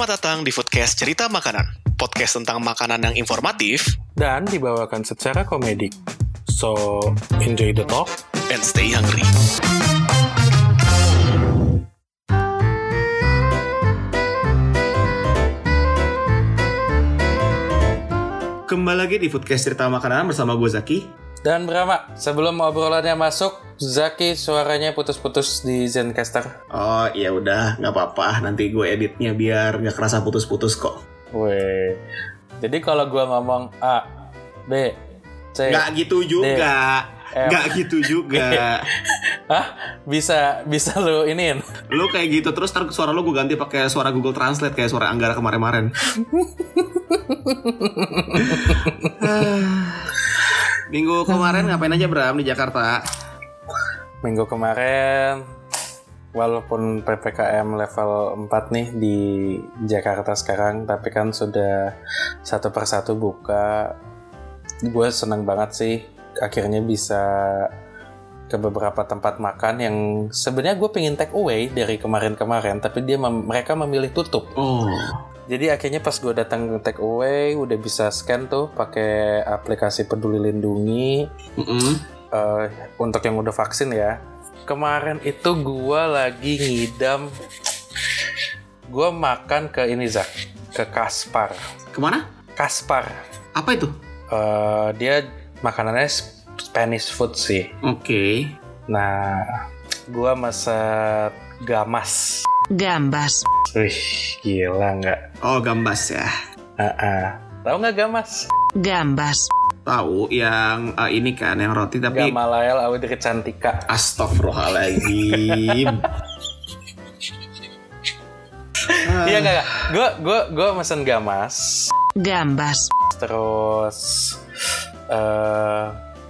Selamat datang di Foodcast Cerita Makanan, podcast tentang makanan yang informatif dan dibawakan secara komedik. So, enjoy the talk. and stay hungry. Kembali lagi di Foodcast Cerita Makanan bersama gue Zaki. Dan Brahma, sebelum obrolannya masuk, Zaki suaranya putus-putus di Zencaster. Oh iya udah nggak apa-apa nanti gue editnya biar nggak kerasa putus-putus kok. Weh. Jadi kalau gua ngomong A, B, C, Nggak gitu juga. F. Nggak gitu juga. Hah? Bisa bisa lu iniin. lu kayak gitu terus ntar suara lu gue ganti pakai suara Google Translate kayak suara Anggara kemarin-kemarin. Minggu kemarin ngapain aja Bram di Jakarta? Minggu kemarin walaupun PPKM level 4 nih di Jakarta sekarang tapi kan sudah satu persatu buka. Gue seneng banget sih akhirnya bisa ke beberapa tempat makan yang sebenarnya gue pengen take away dari kemarin-kemarin tapi dia mem- mereka memilih tutup. Oh, jadi akhirnya pas gue datang ke take away udah bisa scan tuh pakai aplikasi peduli lindungi mm-mm. eh, untuk yang udah vaksin ya. Kemarin itu gua lagi ngidam gua makan ke ini Zak, ke Kaspar. ke mana? Kaspar. Apa itu? Eh, dia makanannya sp- Spanish food sih. Oke. Nah, gua masak gamas. Gambas. Wih, gila nggak? Oh, gambas ya. Ah, ah. Tahu nggak gamas? Gambas. Tahu yang eh, ini kan yang roti tapi Gamalael Audrey Cantika. Astagfirullahaladzim. Ah, Iya nggak? nggak. Gua gua gua mesen gamas. Gambas. Terus eh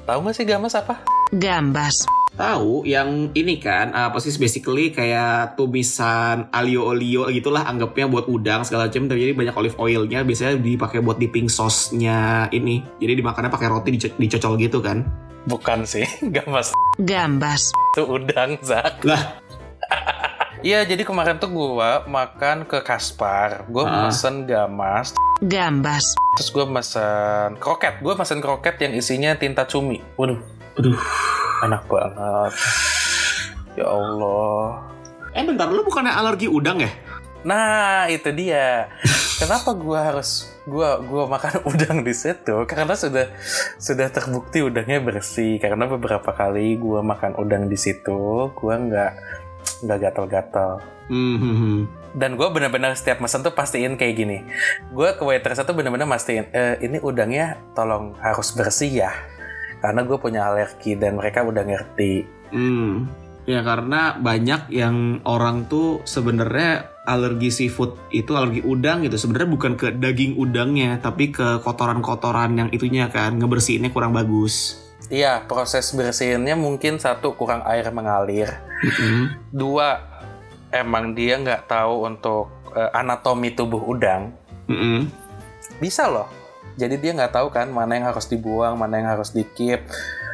tahu nggak sih gamas apa? Gambas. Tahu yang ini kan apa sih basically kayak tumisan alio olio gitulah anggapnya buat udang segala macam jadi banyak olive oilnya biasanya dipakai buat dipping sauce-nya ini jadi dimakannya pakai roti dico- dicocol gitu kan Bukan sih, gamas Gambas. itu udang Zak. lah Iya, jadi kemarin tuh gua makan ke Kaspar. Gua Ah. mesen gamas, Gambas. terus gua mesen kroket. Gua mesen kroket yang isinya tinta cumi. Waduh, aduh enak banget. Ya Allah. eh bentar lu bukannya alergi udang ya Nah, itu dia. Kenapa gua harus gua gua makan udang di situ? Karena sudah sudah terbukti udangnya bersih. Karena beberapa kali gua makan udang di situ, gua nggak nggak gatal-gatal. Hmm, hmm, hmm. Dan gua benar-benar setiap mesen tuh pastiin kayak gini. Gua ke waiters tuh benar-benar mastiin, e, ini udangnya tolong harus bersih ya. Karena gue punya alergi dan mereka udah ngerti. Hmm. Ya karena banyak yang orang tuh sebenarnya alergi seafood itu alergi udang gitu. Sebenarnya bukan ke daging udangnya, tapi ke kotoran-kotoran yang itunya kan ngebersihinnya kurang bagus. Iya, proses bersihinnya mungkin satu kurang air mengalir. Mm-mm. Dua, emang dia nggak tahu untuk eh, anatomi tubuh udang. Mm-mm. Bisa loh. Jadi dia nggak tahu kan mana yang harus dibuang, mana yang harus dikip.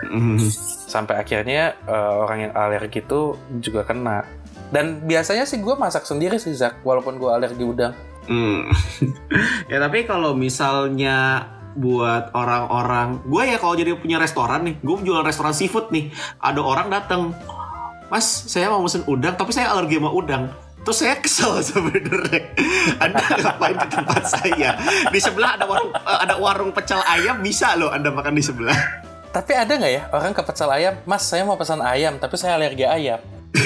Mm. Sampai akhirnya eh, orang yang alergi itu juga kena. Dan biasanya sih gue masak sendiri sih Zak, walaupun gue alergi udang. Hmm. ya tapi kalau misalnya buat orang-orang, gue ya kalau jadi punya restoran nih, gue jualan restoran seafood nih, ada orang datang, Mas, saya mau pesen udang, tapi saya alergi sama udang. Terus saya kesel sebenarnya. Anda ngapain ke tempat saya? Di sebelah ada warung eh, ada warung pecel ayam, bisa loh Anda makan di sebelah. Tapi ada nggak ya orang ke pecel ayam, Mas saya mau pesan ayam, tapi saya alergi ayam.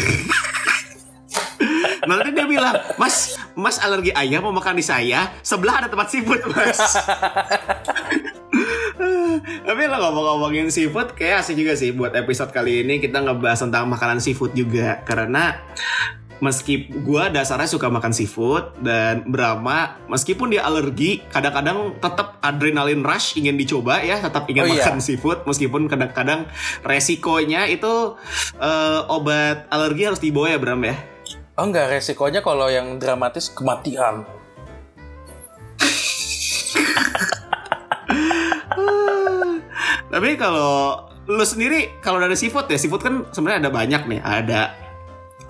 Nanti dia bilang, Mas, Mas alergi ayam mau makan di saya, sebelah ada tempat seafood, Mas. Tapi lo ngomong-ngomongin seafood, kayak asik juga sih buat episode kali ini kita ngebahas tentang makanan seafood juga. Karena meski gue dasarnya suka makan seafood dan Brahma meskipun dia alergi kadang-kadang tetap adrenalin rush ingin dicoba ya tetap ingin Oh, iya. makan seafood meskipun kadang-kadang resikonya itu eh, obat alergi harus dibawa ya Bram ya Oh enggak, resikonya kalau yang dramatis kematian. Tapi kalau lu sendiri kalau dari seafood ya seafood kan sebenarnya ada banyak nih. Ada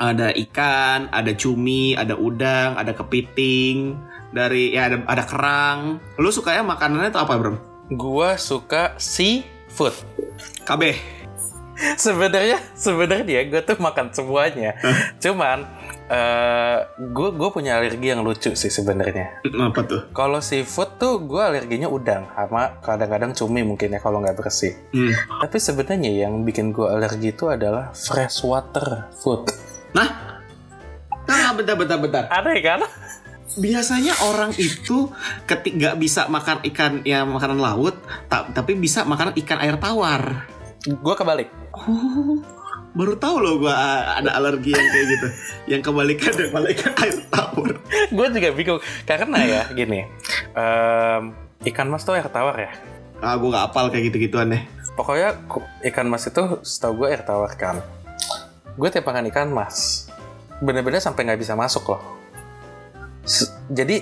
Ada ikan, ada cumi, ada udang, ada kepiting, dari ya ada ada kerang. Lu sukanya makanannya tuh apa, Bro? Gua suka seafood. KB. sebenarnya sebenarnya gue tuh makan semuanya. Cuman eh gue gue punya alergi yang lucu sih sebenarnya. Apa tuh? Kalau seafood tuh gue alerginya udang sama kadang-kadang cumi mungkin ya kalau nggak bersih. Hmm. Tapi sebenarnya yang bikin gue alergi itu adalah freshwater food. Nah, nah bentar, bentar, bentar. Aneh kan? Biasanya orang itu ketik nggak bisa makan ikan ya makanan laut, ta- tapi bisa makan ikan air tawar. Gue kebalik. Oh, baru tahu loh gua uh, ada alergi yang kayak gitu. Yang kebalikan dari ikan air tawar. gue juga bingung karena ya gini. em, ikan mas tuh air tawar ya. Ah, gua nggak apal kayak gitu-gituan deh. Pokoknya ikan mas itu setahu gue air tawar kan. Gue tiap makan ikan mas, bener-bener sampai nggak bisa masuk loh. S- jadi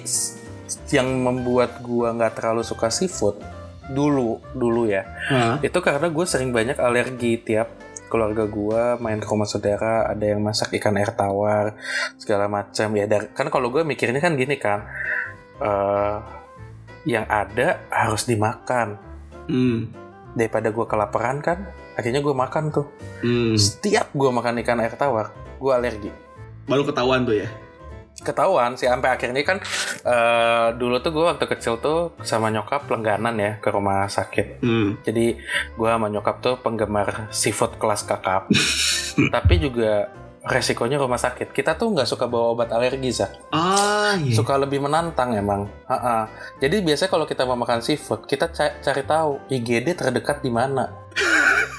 yang membuat gue nggak terlalu suka seafood dulu dulu ya Hah? itu karena gue sering banyak alergi tiap keluarga gue main ke rumah saudara ada yang masak ikan air tawar segala macam ya dari, kan kalau gue mikirnya kan gini kan eh yang ada harus dimakan Hmm. daripada gue kelaparan kan akhirnya gue makan tuh Hmm. setiap gue makan ikan air tawar gue alergi Baru ketahuan tuh ya. ketahuan sih sampai akhirnya kan eh, dulu tuh gue waktu kecil tuh sama nyokap langganan ya ke rumah sakit Hmm. jadi gue sama nyokap tuh penggemar seafood kelas kakap tapi juga resikonya rumah sakit kita tuh nggak suka bawa obat alergi Zak. Ah, iya. suka lebih menantang emang Ha-ha. jadi biasanya kalau kita mau makan seafood kita ca- cari tahu IGD terdekat di mana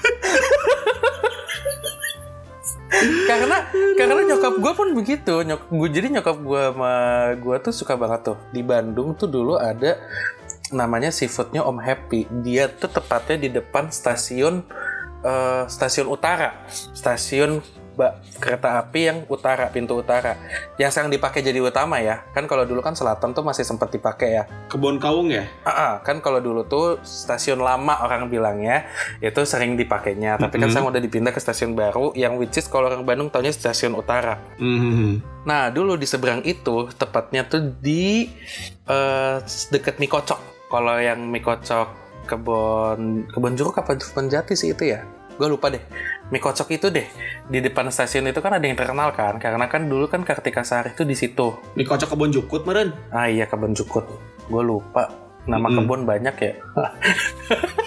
karena karena nyokap gue pun begitu. Nyok gue jadi nyokap gue sama gue tuh suka banget tuh. Di Bandung tuh dulu ada namanya seafoodnya Om Happy. Dia tuh tepatnya di depan stasiun eh, stasiun utara. Stasiun ba- kereta api yang utara pintu utara yang sekarang dipakai jadi utama ya kan kalau dulu kan selatan tuh masih sempat dipakai ya Kebun kaung ya? Ah, ah, kan kalau dulu tuh stasiun lama orang bilangnya itu sering dipakainya, tapi kan Mhm. sekarang udah dipindah ke stasiun baru yang which is kalau orang Bandung taunya stasiun utara. Hmm. Nah dulu di seberang itu tepatnya tuh di eh, deket mie kocok. Kalau yang mie kocok kebon kebon jeruk apa kebon jati sih itu ya? Gue lupa deh. Mie kocok itu deh di depan stasiun itu kan ada yang terkenal kan, karena kan dulu kan Kartika Sari itu di situ. Mie kocok kebun jukut meren. Ah iya kebun jukut. Gue lupa. Nama Mm-mm. kebun banyak ya.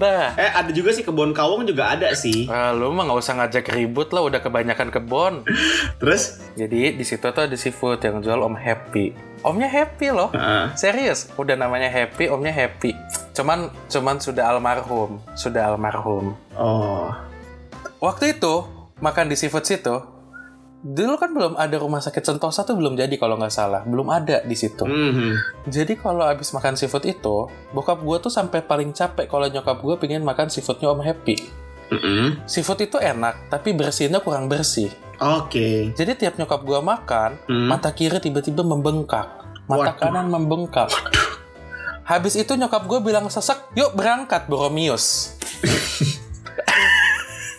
Dah. Eh ada juga sih kebun kawung juga ada sih. Ah, lu mah nggak usah ngajak ribut lah, udah kebanyakan kebun. Terus? Jadi di situ tuh ada seafood yang jual Om Happy. Omnya happy loh. Heeh. Serius, udah namanya Happy, Omnya happy. Cuman cuman sudah almarhum, sudah almarhum. Oh. Waktu itu makan di seafood situ, dulu kan belum ada rumah sakit Sentosa tuh belum jadi kalau nggak salah, belum ada di situ. Mhm. Jadi kalau abis makan seafood itu, bokap gue tuh sampai paling capek kalau nyokap gue pengen makan seafoodnya Om Happy. Mhm. Seafood itu enak, tapi bersihnya kurang bersih. Oke. Jadi tiap nyokap gue makan, Hmm. mata kiri tiba-tiba membengkak, mata Waduh. kanan membengkak. Habis itu nyokap gue bilang sesek, yuk berangkat Boromius.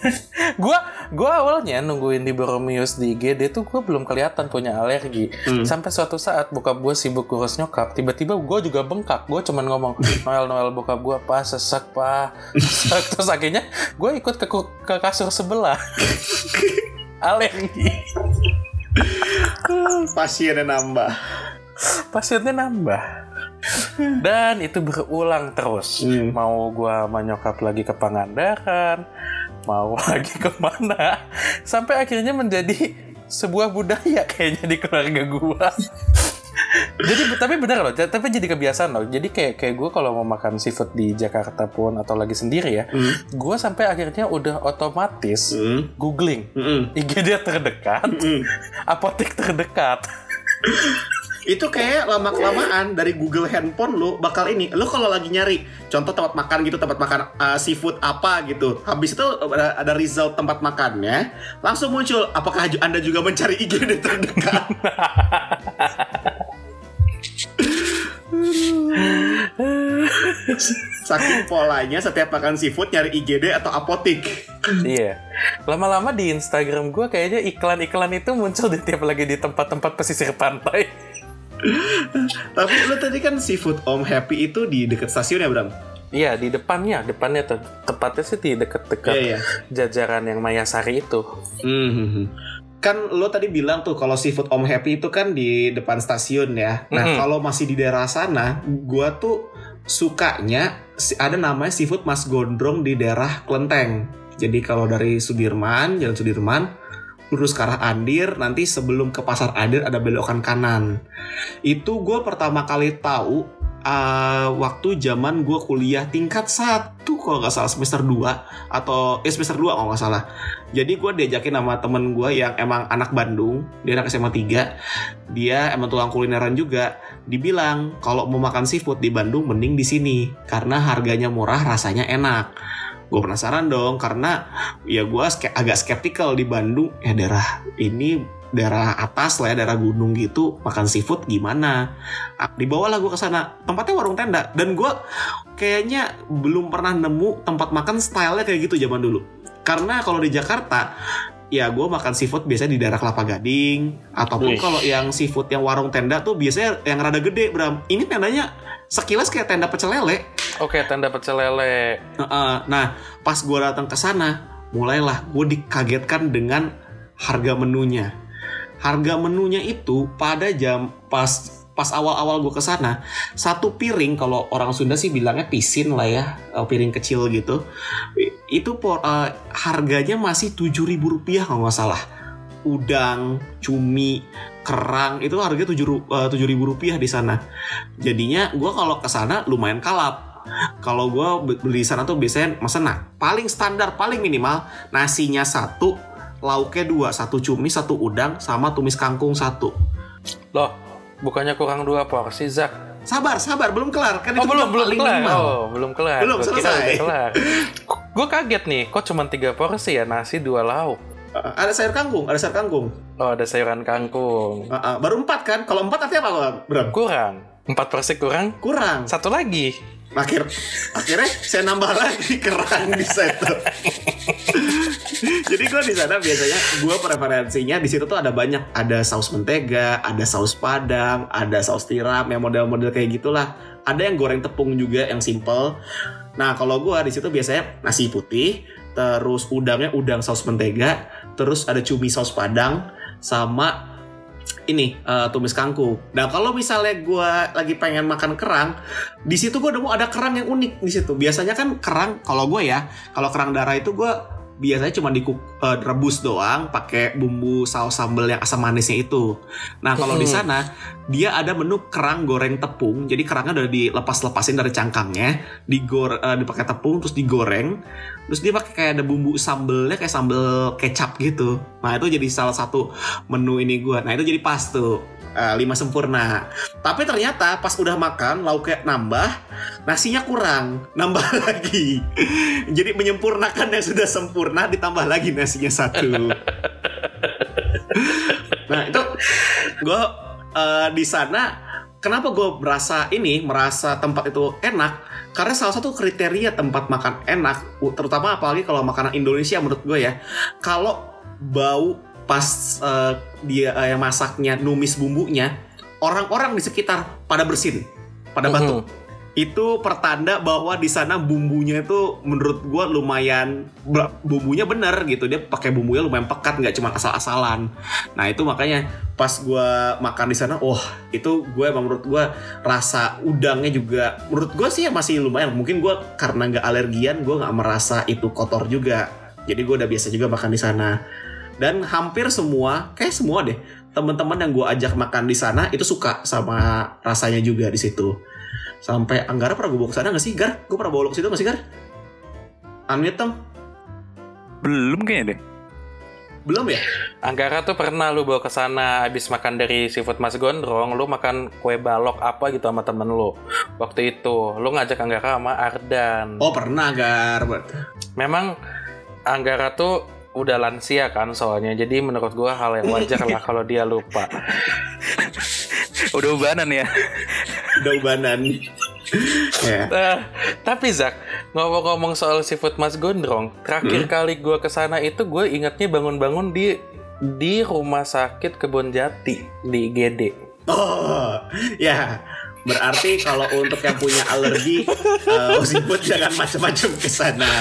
gue gue awalnya nungguin di Boromius di IGD tuh gue belum kelihatan punya alergi. Hmm. sampai suatu saat bokap gue sibuk ngurus nyokap tiba-tiba gue juga bengkak. Gue cuman ngomong Noel Noel bokap gue apa sesek pak sesek terus akhirnya gue ikut ke, ke kasur sebelah. Alergi. Pasiennya nambah. pasiennya nambah dan itu berulang terus Hmm. mau gua sama nyokap lagi ke Pangandaran mau lagi ke mana sampai akhirnya menjadi sebuah budaya kayaknya di keluarga gua jadi tapi bener loh tapi jadi kebiasaan loh jadi kayak kayak gue kalau mau makan seafood di Jakarta pun atau lagi sendiri ya Hmm. gue sampai akhirnya udah otomatis Hmm. googling Mhm. IGD terdekat Mhm. apotek terdekat Itu kayak lama kelamaan dari Google handphone lu bakal ini. Lu kalau lagi nyari contoh tempat makan gitu, tempat makan uh, seafood apa gitu. Habis itu ada, ada result tempat makannya, langsung muncul apakah Anda juga mencari IGD terdekat? Saking polanya setiap makan seafood nyari IGD atau apotik. iya. Lama-lama di Instagram gue kayaknya iklan-iklan itu muncul di tiap lagi di tempat-tempat pesisir pantai. Tapi lu tadi kan seafood Om Happy itu di dekat stasiun ya Bram? Iya, di depannya, depannya tuh. Tepatnya sih di deket-deket Iya, iya. jajaran yang Mayasari itu. Hmm. Kan lo tadi bilang tuh kalau seafood Om Happy itu kan di depan stasiun ya. Nah Mhm. kalau masih di daerah sana, gua tuh sukanya ada namanya seafood Mas Gondrong di daerah Klenteng. Jadi kalau dari Sudirman, Jalan Sudirman, lurus ke arah Andir, nanti sebelum ke Pasar Andir ada belokan kanan. Itu gue pertama kali tahu uh, waktu zaman gue kuliah tingkat satu kalau nggak salah semester 2 atau eh, semester 2 kalau nggak salah. Jadi gue diajakin sama temen gue yang emang anak Bandung, dia anak SMA 3, dia emang tukang kulineran juga. Dibilang kalau mau makan seafood di Bandung mending di sini karena harganya murah, rasanya enak. Gue penasaran dong karena ya gue ske- agak skeptikal di Bandung. Ya daerah ini daerah atas lah ya daerah gunung gitu makan seafood gimana? Ah, dibawalah gue ke sana. Tempatnya warung tenda. Dan gue kayaknya belum pernah nemu tempat makan stylenya kayak gitu zaman dulu. Karena kalau di Jakarta ya gue makan seafood biasanya di daerah Kelapa Gading ataupun kalau yang seafood yang warung tenda tuh biasanya yang rada gede Bram ini tendanya sekilas kayak tenda pecel lele Oke, tenda pecel lele. Nah, pas gue datang ke sana, mulailah gue dikagetkan dengan harga menunya. Harga menunya itu pada jam pas pas awal-awal gue ke sana, satu piring kalau orang Sunda sih bilangnya pisin lah ya, eh, piring kecil gitu. Itu por, eh, harganya masih tujuh ribu rupiah kalau nggak salah. Udang, cumi, kerang itu harganya tujuh ribu rupiah di sana. Jadinya gue kalau ke sana lumayan kalap kalau gue beli di sana tuh biasanya mesen nah paling standar paling minimal nasinya satu lauknya dua satu cumi satu udang sama tumis kangkung satu Loh, bukannya kurang dua porsi, Zak? sabar sabar belum kelar kan Oh, itu belum, belum kelar. minimal. Oh, belum kelar. Belum Gua selesai. kelar. Gue kaget nih, kok cuma tiga porsi ya nasi dua lauk. Uh, ada sayur kangkung ada sayur kangkung Oh, ada sayuran kangkung. Uh, uh, baru empat kan kalau empat artinya apa Bram Kurang. Empat porsi kurang. kurang Satu lagi. akhir akhirnya saya nambah lagi kerang di situ jadi gue di sana biasanya gue preferensinya di situ tuh ada banyak ada saus mentega ada saus padang ada saus tiram yang model-model kayak gitulah ada yang goreng tepung juga yang simple nah kalau gue di situ biasanya nasi putih terus udangnya udang saus mentega terus ada cumi saus padang sama ini eh, tumis kangkung. Nah kalau misalnya gue lagi pengen makan kerang, di situ gue nemu ada kerang yang unik di situ. Biasanya kan kerang kalau gue ya, kalau kerang darah itu gue biasanya cuma direbus doang pakai bumbu saus sambal yang asam manisnya itu. Nah kalau di sana dia ada menu kerang goreng tepung. Jadi kerangnya udah dilepas-lepasin dari cangkangnya, digor eh, dipakai tepung terus digoreng. Terus dia pakai kayak ada bumbu sambelnya kayak sambel kecap gitu. Nah itu jadi salah satu menu ini gue. Nah itu jadi pas tuh eh, lima sempurna. Tapi ternyata pas udah makan lauknya nambah, nasinya kurang, nambah lagi. Jadi menyempurnakan yang sudah sempurna ditambah lagi nasinya satu. nah itu gue eh, di sana kenapa gue merasa ini merasa tempat itu enak karena salah satu kriteria tempat makan enak terutama apalagi kalau makanan Indonesia menurut gue ya kalau bau pas eh, dia eh, yang masaknya numis bumbunya orang-orang di sekitar pada bersin pada batuk. Itu pertanda bahwa di sana bumbunya itu menurut gua lumayan bumbunya bener gitu. Dia pakai bumbunya lumayan pekat nggak cuma asal-asalan. Nah itu makanya pas gua makan di sana wah itu gue emang menurut gua rasa udangnya juga menurut gua sih ya masih lumayan. Mungkin gua karena nggak alergian gua nggak merasa itu kotor juga. Jadi gua udah biasa juga makan di sana dan hampir semua kayak semua deh teman-teman yang gua ajak makan di sana itu suka sama rasanya juga di situ sampai Anggara pernah gue bawa ke sana gak sih Gar? Gue pernah bawa lo ke situ gak sih Gar? Unmute dong? Belum kayaknya deh. Belum ya? Anggara tuh pernah lu bawa ke sana habis makan dari seafood Mas Gondrong, lu makan kue balok apa gitu sama temen lu. Waktu itu, lu ngajak Anggara sama Ardan. Oh pernah Gar Memang Anggara tuh udah lansia kan soalnya, jadi menurut gua hal yang wajar lah kalau dia lupa. Udah ubanan ya. Udah ubanan ya. Eh, tapi Zak, ngomong-ngomong soal seafood Mas Gondrong, terakhir kali gue ke sana itu gue ingatnya bangun-bangun di di rumah sakit Kebon Jati di IGD. Oh, ya. Berarti kalau untuk yang punya alergi uh, seafood jangan macam-macam ke sana.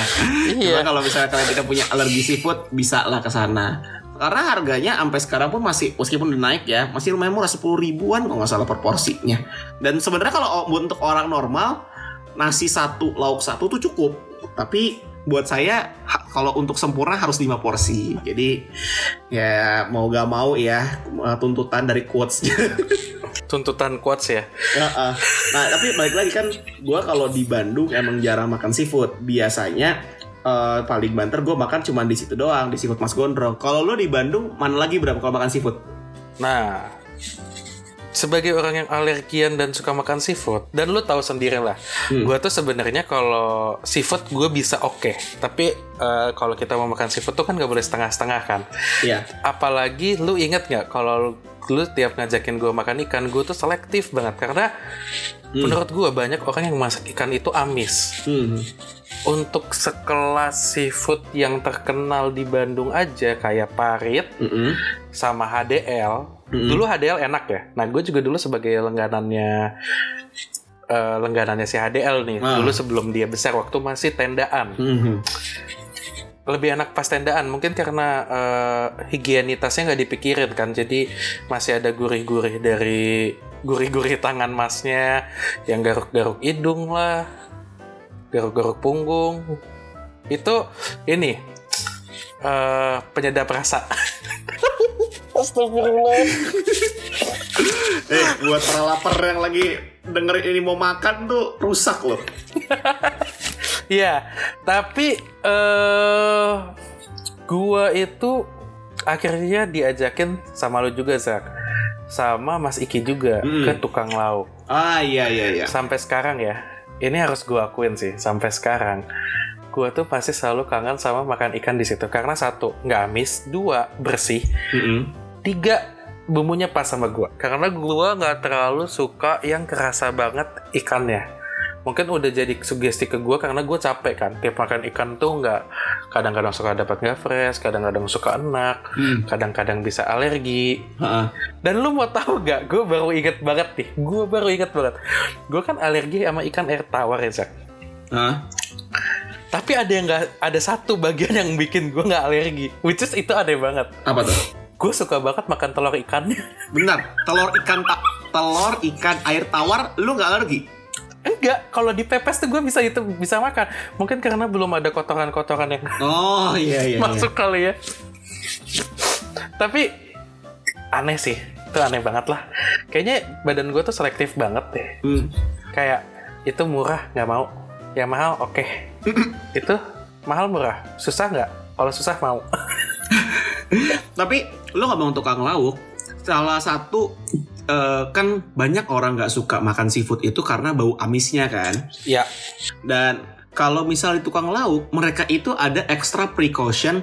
Iya. Cuma kalau misalnya kalian tidak punya alergi seafood, bisa lah ke sana. Karena harganya sampai sekarang pun masih meskipun udah naik ya, masih lumayan murah 10 ribuan kalau nggak salah per porsinya. Dan sebenarnya kalau untuk orang normal nasi satu lauk satu tuh cukup. Tapi buat saya kalau untuk sempurna harus 5 porsi. Jadi ya mau gak mau ya eh, tuntutan dari quotes Tuntutan quotes ya. Ya, ah. Nah, tapi balik lagi kan, gue kalau di Bandung emang jarang makan seafood. Biasanya eh, paling banter gue makan cuma di situ doang, di seafood Mas Gondrong. Kalau lo di Bandung, mana lagi berapa kalau makan seafood? Nah, sebagai orang yang alergian dan suka makan seafood, dan lu tahu sendiri lah, Hmm. gue tuh sebenarnya kalau seafood gue bisa oke, tapi eh, kalau kita mau makan seafood tuh kan gak boleh setengah-setengah kan. Iya. Apalagi lu inget nggak kalau lu tiap ngajakin gue makan ikan, gue tuh selektif banget karena menurut gue banyak orang yang masak ikan itu amis. Hmm. Untuk sekelas seafood yang terkenal di Bandung aja kayak parit, Mm-mm. sama HDL. Mm-mm. Dulu HDL enak ya. Nah, gue juga dulu sebagai langganannya eh, langganannya si HDL nih. Ah. Dulu sebelum dia besar waktu masih tendaan. Mhm. Lebih enak pas tendaan mungkin karena eh, higienitasnya nggak dipikirin kan. Jadi masih ada gurih-gurih dari gurih-gurih tangan masnya yang garuk-garuk hidung lah. Garuk-garuk punggung. Itu ini eh, penyedap rasa. Astagfirullah. Eh, buat para lapar yang lagi dengerin ini mau makan tuh rusak loh. Iya, tapi eh gua itu akhirnya diajakin sama lu juga Zak. Sama Mas Iki juga Hmm. ke tukang lauk. Ah iya iya iya. Sampai sekarang ya. Ini harus gua akuin sih, sampai sekarang gua tuh pasti selalu kangen sama makan ikan di situ karena satu nggak amis, dua bersih, Mm-mm. Tiga bumbunya pas sama gua. Karena gua nggak terlalu suka yang kerasa banget ikannya. Mungkin udah jadi sugesti ke gua karena gue capek kan. Tiap makan ikan tuh nggak kadang-kadang suka dapat nggak fresh, kadang-kadang suka enak, Hmm. kadang-kadang bisa alergi. Heeh. Dan lu mau tahu gak? Gue baru inget banget nih. Gue baru inget banget. Gue kan alergi sama ikan air tawar ya, Zak. Hah? Tapi ada yang nggak ada satu bagian yang bikin gue nggak alergi, which is itu aneh banget. Apa tuh? Gue suka banget makan telur ikannya. Benar, telur ikan ta- telur ikan air tawar lu nggak alergi? Enggak, kalau dipepes tuh gue bisa itu bisa makan. Mungkin karena belum ada kotoran-kotoran yang Oh iya iya. iya. masuk kali ya. Tapi aneh sih, itu aneh banget lah. Kayaknya badan gue tuh selektif banget deh. Hmm. Kayak itu murah nggak mau, yang mahal oke. itu mahal murah, susah nggak? Kalau susah mau. Tapi lu ngomong tukang lauk, salah satu eh, kan banyak orang nggak suka makan seafood itu karena bau amisnya kan. ya, Dan kalau misal di tukang lauk, mereka itu ada extra precaution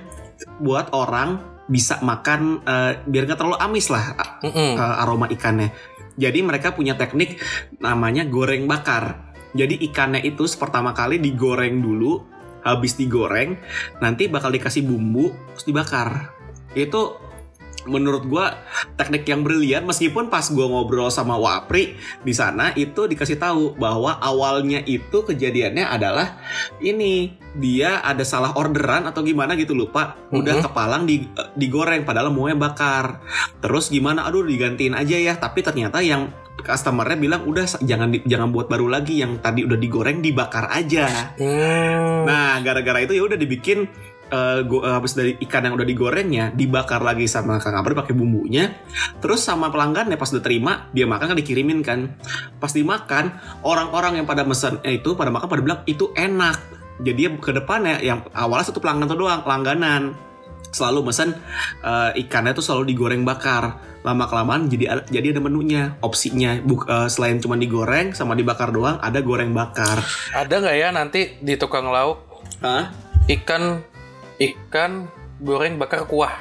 buat orang bisa makan eh, biar nggak terlalu amis lah Mm-mm. eh, aroma ikannya. Jadi mereka punya teknik namanya goreng bakar. Jadi ikannya itu pertama kali digoreng dulu, habis digoreng, nanti bakal dikasih bumbu terus dibakar. Itu menurut gua teknik yang brilian meskipun pas gua ngobrol sama Wapri di sana itu dikasih tahu bahwa awalnya itu kejadiannya adalah ini dia ada salah orderan atau gimana gitu lupa udah Mhm. kepalang di, digoreng padahal maunya bakar terus gimana aduh digantiin aja ya tapi ternyata yang customernya bilang udah jangan di- jangan buat baru lagi yang tadi udah digoreng dibakar aja Hmm. Nah, gara-gara itu ya udah dibikin go- eh, habis dari ikan yang udah digorengnya dibakar lagi sama Kang Abri pakai bumbunya. Terus sama pelanggannya pas udah terima, dia makan kan dikirimin kan. Pas dimakan, orang-orang yang pada mesen eh, itu pada makan pada bilang itu enak. Jadi ya ke depannya yang awalnya satu pelanggan tuh doang, pelangganan selalu mesen eh, ikannya tuh selalu digoreng bakar lama kelamaan jadi jadi ada menunya opsinya Buk, eh, selain cuma digoreng sama dibakar doang ada goreng bakar Ada nggak ya nanti di tukang lauk Hah? ikan ikan goreng bakar kuah?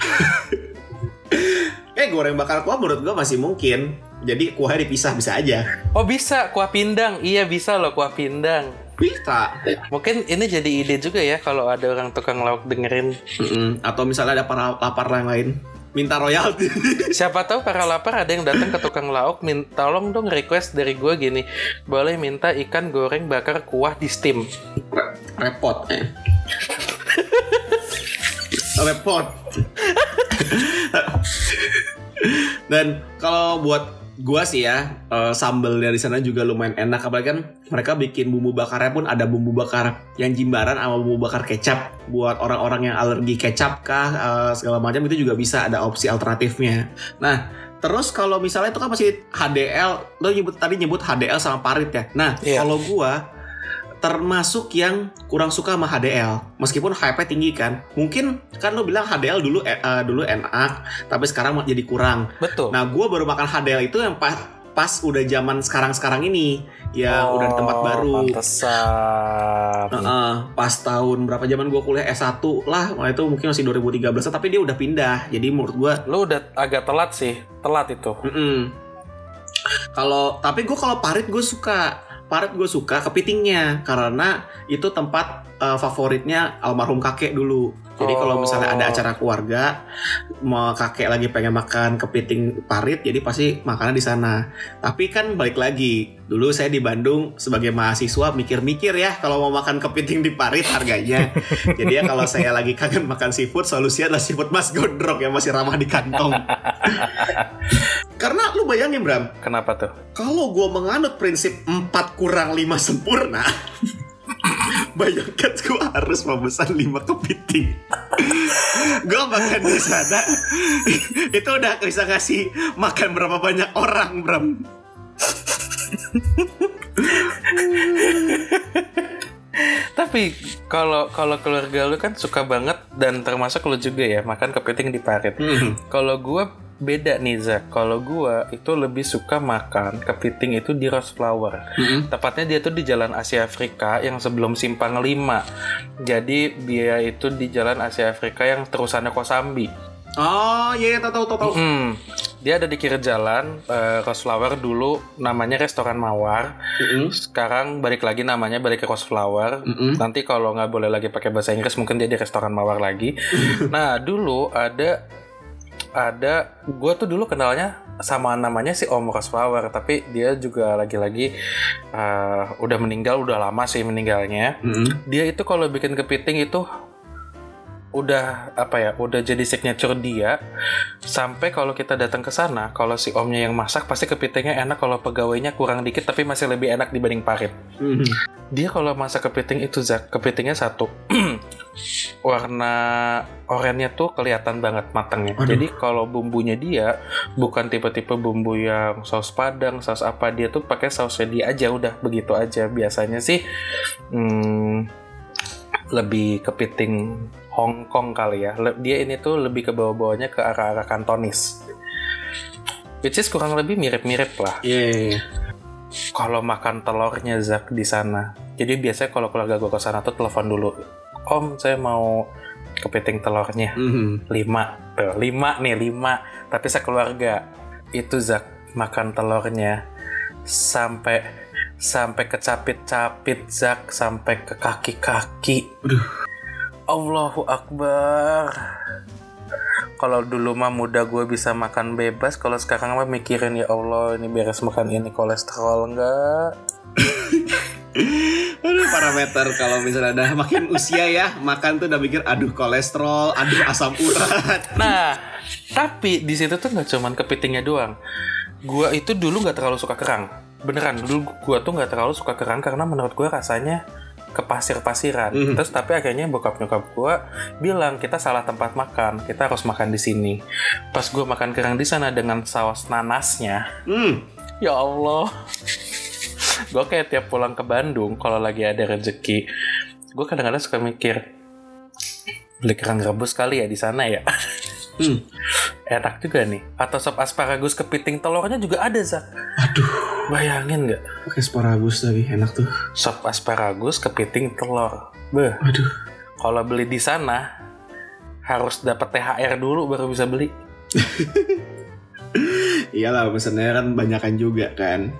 Eh goreng bakar kuah menurut gua masih mungkin. Jadi kuahnya dipisah bisa aja. Oh bisa kuah pindang, iya bisa loh kuah pindang. Bisa. Mungkin ini jadi ide juga ya kalau ada orang tukang lauk dengerin. Mm-mm. Atau misalnya ada para lapar yang lain minta royalti. Siapa tahu para lapar ada yang datang ke tukang lauk, min tolong dong request dari gue gini, boleh minta ikan goreng bakar kuah di steam. Repot. Eh. Repot. Dan kalau buat gua sih ya eh, sambal dari sana juga lumayan enak. Apalagi kan mereka bikin bumbu bakarnya pun ada bumbu bakar yang jimbaran sama bumbu bakar kecap. Buat orang-orang yang alergi kecap kah eh, segala macam itu juga bisa ada opsi alternatifnya. Nah terus kalau misalnya itu kan masih HDL lo nyebut tadi nyebut HDL sama parit ya. Nah Iya. kalau gua termasuk yang kurang suka sama HDL meskipun hype tinggi kan mungkin kan lo bilang HDL dulu eh, eh, dulu enak tapi sekarang jadi kurang Betul. Nah, gue baru makan HDL itu yang pas pas udah zaman sekarang-sekarang ini, ya Oh, udah di tempat baru. Pantesan. Heeh, pas tahun berapa zaman gue kuliah S1 lah, wah itu mungkin masih 2013 tapi dia udah pindah. Jadi menurut gue, Lu udah agak telat sih, telat itu. mm-mm. kalau tapi gue kalau parit gue suka. Parit gue suka kepitingnya karena itu tempat eh, favoritnya almarhum kakek dulu. Jadi kalau misalnya ada Oh. acara keluarga, mau kakek lagi pengen makan kepiting parit, jadi pasti makannya di sana. Tapi kan balik lagi, dulu saya di Bandung sebagai mahasiswa mikir-mikir ya kalau mau makan kepiting di parit harganya. jadi ya kalau saya lagi kangen makan seafood, solusinya adalah seafood mas gondrong yang masih ramah di kantong. Karena lu bayangin Bram, Kenapa tuh? kalau gue menganut prinsip 4 kurang 5 sempurna, bayangkan gue harus memesan 5 kepiting. gue makan di sana, itu udah bisa ngasih makan berapa banyak orang, Bram. Tapi kalau kalau keluarga lu kan suka banget dan termasuk lu juga ya makan kepiting di parit. Hmm. Kalau gua beda nih Zak. Kalau gua itu lebih suka makan kepiting itu di Rose Flower. Hmm. Tepatnya dia tuh di Jalan Asia Afrika yang sebelum Simpang 5. Jadi dia itu di Jalan Asia Afrika yang terusannya Kosambi. Oh iya, iya, tahu tahu tahu. tahu. Hmm. Dia ada di kiri jalan eh, Rose Flower dulu namanya restoran Mawar. Mm-mm. Sekarang balik lagi namanya balik ke Rose Flower. Mm-mm. Nanti kalau nggak boleh lagi pakai bahasa Inggris mungkin dia di restoran Mawar lagi. nah dulu ada ada gue tuh dulu kenalnya sama namanya si Om Rose Flower tapi dia juga lagi-lagi eh, udah meninggal udah lama sih meninggalnya. Mm-mm. Dia itu kalau bikin kepiting itu udah apa ya udah jadi signature dia sampai kalau kita datang ke sana kalau si omnya yang masak pasti kepitingnya enak kalau pegawainya kurang dikit tapi masih lebih enak dibanding parit Mhm. dia kalau masak kepiting itu Zak, kepitingnya satu warna oranye tuh kelihatan banget matangnya. Aduh. Jadi kalau bumbunya dia bukan tipe-tipe bumbu yang saus padang, saus apa dia tuh pakai sausnya dia aja udah begitu aja. Biasanya sih hmm, lebih kepiting Hong Kong kali ya. Dia ini tuh lebih ke bawah-bawahnya ke arah-arah kantonis. Which is kurang lebih mirip-mirip lah Iya, iya, iya. kalau makan telurnya Zak di sana. Jadi biasanya kalau keluarga gue ke sana tuh telepon dulu. Om, saya mau kepiting telurnya. Mhm. Lima. Tuh, lima nih, lima. Tapi sekeluarga. Itu Zak, makan telurnya. Sampai sampai kecapit-capit Zak. Sampai ke kaki-kaki. Allahu Akbar. Kalau dulu mah muda gue bisa makan bebas, kalau sekarang mah mikirin ya Allah ini beres makan ini kolesterol enggak? Aduh parameter kalau misalnya udah makin usia ya makan tuh udah mikir aduh kolesterol, aduh asam urat. Nah, tapi di situ tuh nggak cuman kepitingnya doang. Gua itu dulu nggak terlalu suka kerang. Beneran, dulu gua tuh nggak terlalu suka kerang karena menurut gua rasanya kepasir-pasiran. Mhm. Terus tapi akhirnya bokap nyokap gua bilang kita salah tempat makan, kita harus makan di sini. Pas gua makan kerang di sana dengan saus nanasnya, Hmm. ya Allah. Gue kayak tiap pulang ke Bandung kalau lagi ada rezeki, gue kadang-kadang suka mikir beli kerang rebus kali ya di sana ya. Hmm. Enak juga nih. Atau sop asparagus kepiting telurnya juga ada, Zak. Aduh, Bayangin nggak? pakai asparagus lagi enak tuh. Sop asparagus kepiting telur. Beh, Aduh. kalau beli di sana harus dapat THR dulu baru bisa beli. Iyalah pesennya kan banyakan juga kan.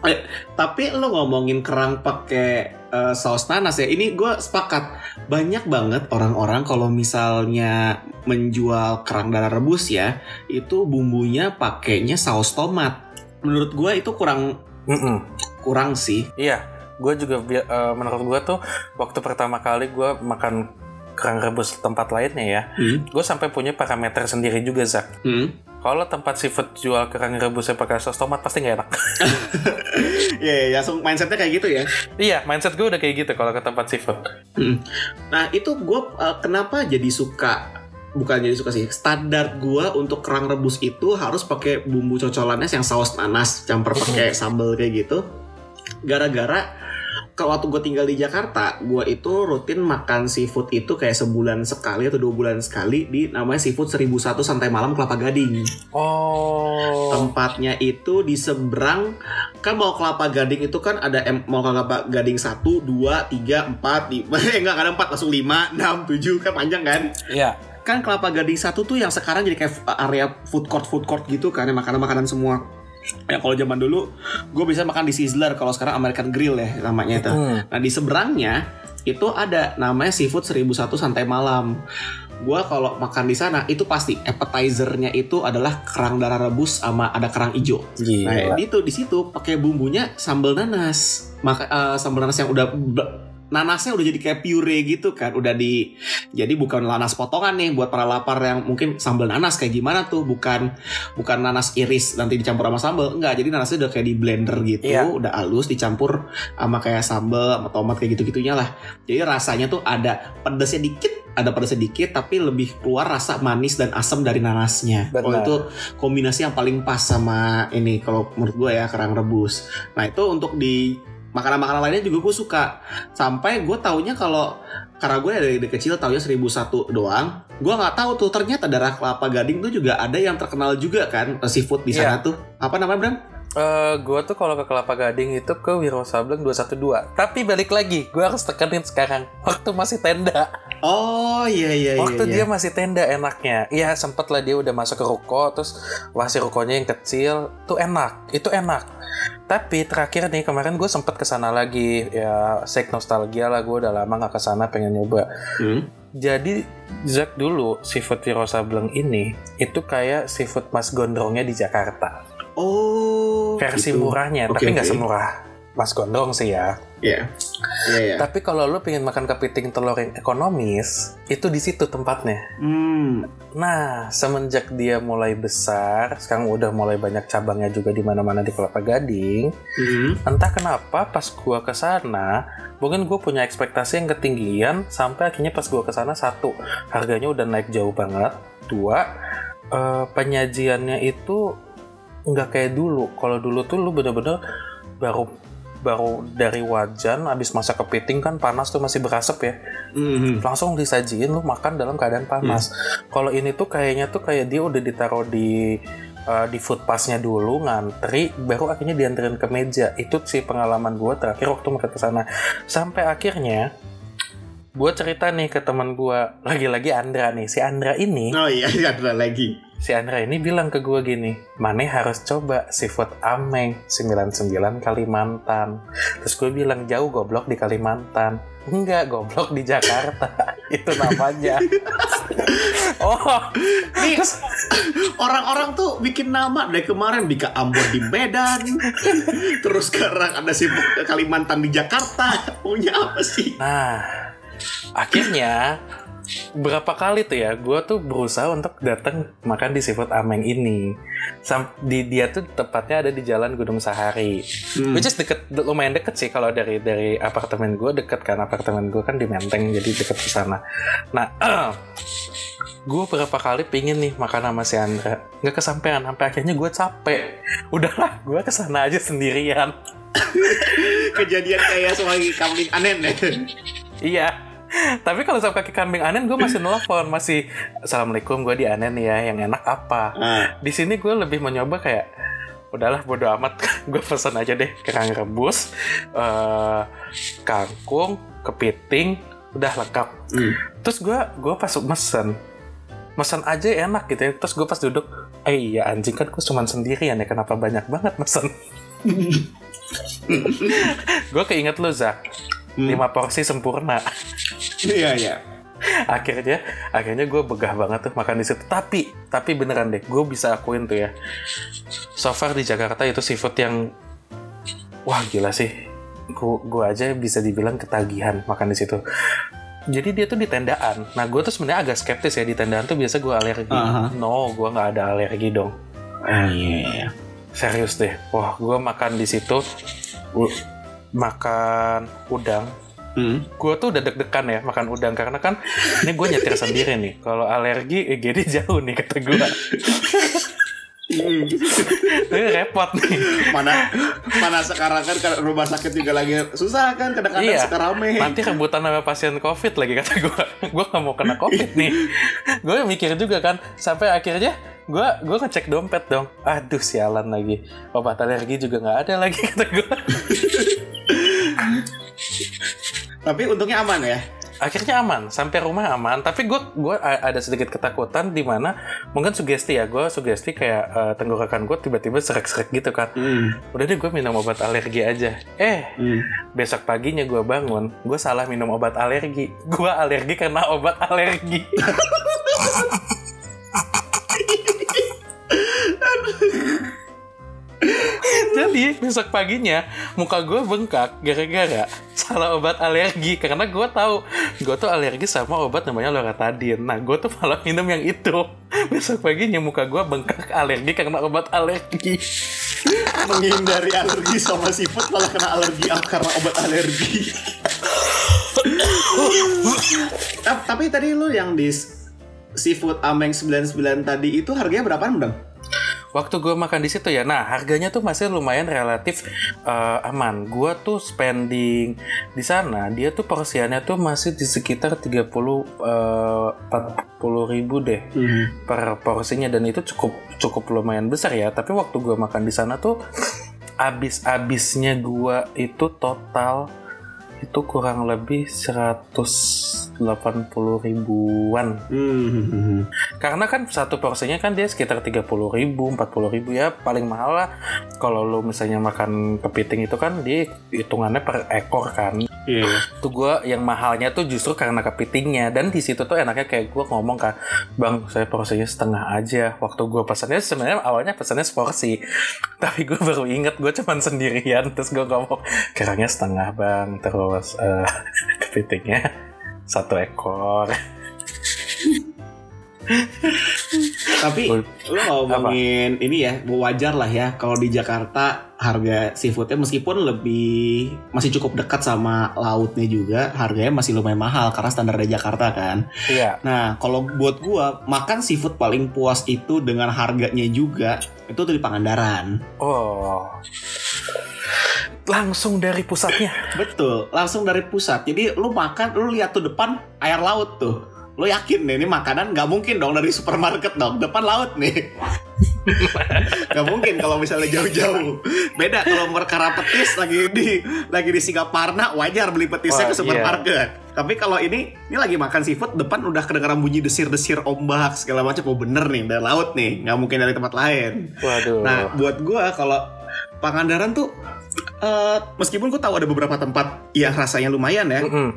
Eh, tapi lo ngomongin kerang pakai eh, saus nanas ya. Ini gue sepakat. Banyak banget orang-orang kalau misalnya menjual kerang darah rebus ya, itu bumbunya pakainya saus tomat. Menurut gue itu kurang Mm-mm. kurang sih. Iya, gue juga eh, menurut gue tuh waktu pertama kali gue makan kerang rebus tempat lainnya ya, Hmm. gue sampai punya parameter sendiri juga Zak. Hmm. Kalau tempat seafood jual kerang rebusnya pakai saus tomat pasti nggak enak. Iya, iya, langsung mindsetnya kayak gitu ya. iya, mindset gue udah kayak gitu kalau ke tempat seafood. Hmm. Nah itu gue kenapa jadi suka bukan jadi suka sih standar gue untuk kerang rebus itu harus pakai bumbu cocolannya yang saus nanas campur pakai sambal kayak gitu gara-gara kalau waktu gue tinggal di Jakarta gue itu rutin makan seafood itu kayak sebulan sekali atau dua bulan sekali di namanya seafood 1001 santai malam kelapa gading Oh. tempatnya itu di seberang kan mau kelapa gading itu kan ada em- mau kelapa gading 1, 2, 3, 4, 5 eh enggak ada 4 langsung 5, 6, 7 kan panjang kan Iya. kan kelapa gading satu tuh yang sekarang jadi kayak area food court food court gitu kan makanan-makanan semua ya kalau zaman dulu gue bisa makan di Sizzler kalau sekarang American Grill ya namanya itu Hmm. Nah di seberangnya itu ada namanya seafood 1001 santai malam. Gua kalau makan di sana itu pasti appetizernya itu adalah kerang darah rebus sama ada kerang hijau. Nah Gila. itu di situ pakai bumbunya sambal nanas. Maka eh, sambal nanas yang udah nanasnya udah jadi kayak pure gitu kan. Udah di jadi bukan nanas potongan nih buat para lapar yang mungkin sambal nanas kayak gimana tuh. Bukan bukan nanas iris nanti dicampur sama sambal. Enggak jadi nanasnya udah kayak di blender gitu. Iya. udah halus dicampur sama kayak sambal sama tomat kayak gitu gitunya lah. Jadi rasanya tuh ada pedasnya dikit ada pedasnya dikit tapi lebih keluar rasa manis dan asam dari nanasnya. Kalau Benar. itu kombinasi yang paling pas sama ini kalau menurut gue ya kerang rebus. Nah itu untuk di makanan-makanan lainnya juga gue suka sampai gue taunya kalau karena gue dari, dari kecil taunya 1001 doang gue nggak tahu tuh ternyata darah kelapa gading tuh juga ada yang terkenal juga kan seafood di sana tuh apa namanya Bram? Eh, gue tuh kalau ke Kelapa Gading itu ke Wiro Sableng 212. Tapi balik lagi, gue harus tekenin sekarang. Waktu masih tenda. Oh iya iya iya. Waktu iya. dia masih tenda enaknya. Iya sempet lah dia udah masuk ke ruko, terus wasi rukonya yang kecil, tuh enak. Itu enak. Tapi terakhir nih kemarin gue sempet ke sana lagi ya sek nostalgia lah gue udah lama nggak ke sana pengen nyoba. Hmm. Jadi Zack dulu seafood Wiro Sableng ini itu kayak seafood Mas Gondrongnya di Jakarta. Oh. Versi gitu. murahnya, Oke, tapi nggak oke. semurah Mas Gondrong sih ya. Iya. Iya iya. Tapi kalau lu pengen makan kepiting telur yang ekonomis, itu di situ tempatnya. Hmm. Nah, semenjak dia mulai besar, sekarang udah mulai banyak cabangnya juga di mana-mana di Kelapa Gading. Hmm. Entah kenapa pas gua ke sana, mungkin gue punya ekspektasi yang ketinggian sampai akhirnya pas gua ke sana satu, harganya udah naik jauh banget. Dua, eh, penyajiannya itu nggak kayak dulu. Kalau dulu tuh lu bener-bener baru baru dari wajan habis masak kepiting kan panas tuh masih berasap ya Hmm. langsung disajiin lu makan dalam keadaan panas. Kalau ini tuh kayaknya tuh kayak dia udah ditaruh di uh, di food passnya dulu ngantri, baru akhirnya dianterin ke meja. Itu sih pengalaman gue terakhir waktu mereka ke sana. Sampai akhirnya gue cerita nih ke teman gue lagi-lagi Andra nih. Si Andra ini, Oh iya ada lagi. si Andra ini bilang ke gue gini, Mane harus coba seafood ameng 99 Kalimantan. Terus gue bilang jauh goblok di Kalimantan. Enggak, goblok di Jakarta. Itu namanya. oh, Nih, orang-orang tuh bikin nama dari kemarin di Ambon di Medan, terus sekarang ada sibuk ke Kalimantan di Jakarta. Punya apa sih? nah akhirnya berapa kali tuh ya gue tuh berusaha untuk datang makan di seafood ameng ini Sam di dia tuh tepatnya ada di jalan Gunung Sahari Hmm. which is deket lumayan deket sih kalau dari dari apartemen gue deket kan apartemen gue kan di Menteng jadi deket ke sana nah gue berapa kali pingin nih makan sama si Andra nggak kesampaian sampai akhirnya gue capek udahlah gue ke sana aja sendirian Kejadian kayak soal kambing anen ya. Iya. Tapi kalau sama kaki kambing Anen gue masih nelfon, masih Assalamualaikum gue di Anen ya, yang enak apa? Ah, Di sini gue lebih mencoba kayak udahlah bodo amat, gue pesan aja deh kerang rebus, eh, kangkung, kepiting, udah lengkap. hmm. Terus gue gue pas mesen, mesen aja enak gitu ya. Terus gue pas duduk, eh iya anjing kan gue cuma sendirian ya, kenapa banyak banget mesen? gue keinget lu Zak. Hmm. 5 porsi sempurna. Iya iya. akhirnya akhirnya gue begah banget tuh makan di situ tapi tapi beneran deh gue bisa akuin tuh ya so far di Jakarta itu seafood yang wah gila sih gue gue aja bisa dibilang ketagihan makan di situ jadi dia tuh di tendaan nah gue tuh sebenarnya agak skeptis ya di tendaan tuh biasa gue alergi Aha. no gue nggak ada alergi dong Oh iya. serius deh wah gue makan di situ makan udang. Hmm. gue tuh udah deg-degan ya makan udang karena kan ini gue nyetir sendiri nih. Kalau alergi eh, jadi jauh nih kata gue ini repot nih. Mana mana sekarang kan kalau rumah sakit juga lagi susah kan kadang-kadang iya. suka rame. nanti rebutan sama pasien covid lagi kata gue gue nggak mau kena covid nih. Gue mikir juga kan sampai akhirnya gue gue ngecek dompet dong. Aduh sialan lagi. Obat alergi juga nggak ada lagi kata gue Tapi untungnya aman ya. akhirnya aman sampai rumah aman tapi gue gue ada sedikit ketakutan di mana mungkin sugesti ya gue sugesti kayak eh, tenggorokan gue tiba-tiba serak-serak gitu kan Hmm. udah deh gue minum obat alergi aja eh Hmm. besok paginya gue bangun gue salah minum obat alergi gue alergi karena obat alergi jadi besok paginya muka gue bengkak gara-gara salah obat alergi karena gue tahu gue tuh alergi sama obat namanya loratadin nah gue tuh malah minum yang itu besok paginya muka gue bengkak alergi karena obat alergi Menghindari alergi sama seafood malah kena alergi karena obat alergi. Ta- Tapi tadi lu yang di seafood Ameng 99 tadi itu harganya berapaan, Bang? Waktu gue makan di situ ya, nah harganya tuh masih lumayan relatif eh, aman. Gue tuh spending di sana, dia tuh porsiannya tuh masih di sekitar 30 eh, 40 ribu deh per porsinya dan itu cukup cukup lumayan besar ya. Tapi waktu gue makan di sana tuh abis-abisnya gue itu total itu kurang lebih 180 ribuan Hmm. karena kan satu porsinya kan dia sekitar 30 ribu, 40 ribu ya paling mahal lah. Kalau lo misalnya makan kepiting itu kan dia hitungannya per ekor kan. Iya. Tuh gue yang mahalnya tuh justru karena kepitingnya dan di situ tuh enaknya kayak gue ngomong kan, bang saya porsinya setengah aja. Waktu gue pesannya sebenarnya awalnya pesannya seporsi, tapi gue baru inget gue cuman sendirian terus gue ngomong kerangnya setengah bang terus eh, kepitingnya satu ekor. Tapi lu ngomongin ini ya, wajar lah ya kalau di Jakarta harga seafoodnya meskipun lebih masih cukup dekat sama lautnya juga, harganya masih lumayan mahal karena standar di Jakarta kan. Iya. Nah, kalau buat gua makan seafood paling puas itu dengan harganya juga itu tuh di Pangandaran. Oh. Langsung dari pusatnya. Betul, langsung dari pusat. Jadi lu makan, lu lihat tuh depan air laut tuh. Lu yakin nih ini makanan nggak mungkin dong dari supermarket dong, depan laut nih. Gak mungkin kalau misalnya jauh-jauh. Beda kalau perkara petis lagi di lagi di Singaparna wajar beli petisnya Wah, ke supermarket. Tapi kalau ini ini lagi makan seafood depan udah kedengaran bunyi desir-desir ombak segala macam. Oh bener nih dari laut nih, nggak mungkin dari tempat lain. Waduh. Nah, buat gua kalau Pangandaran tuh eh, meskipun gua tahu ada beberapa tempat yang rasanya lumayan ya, Mm-mm.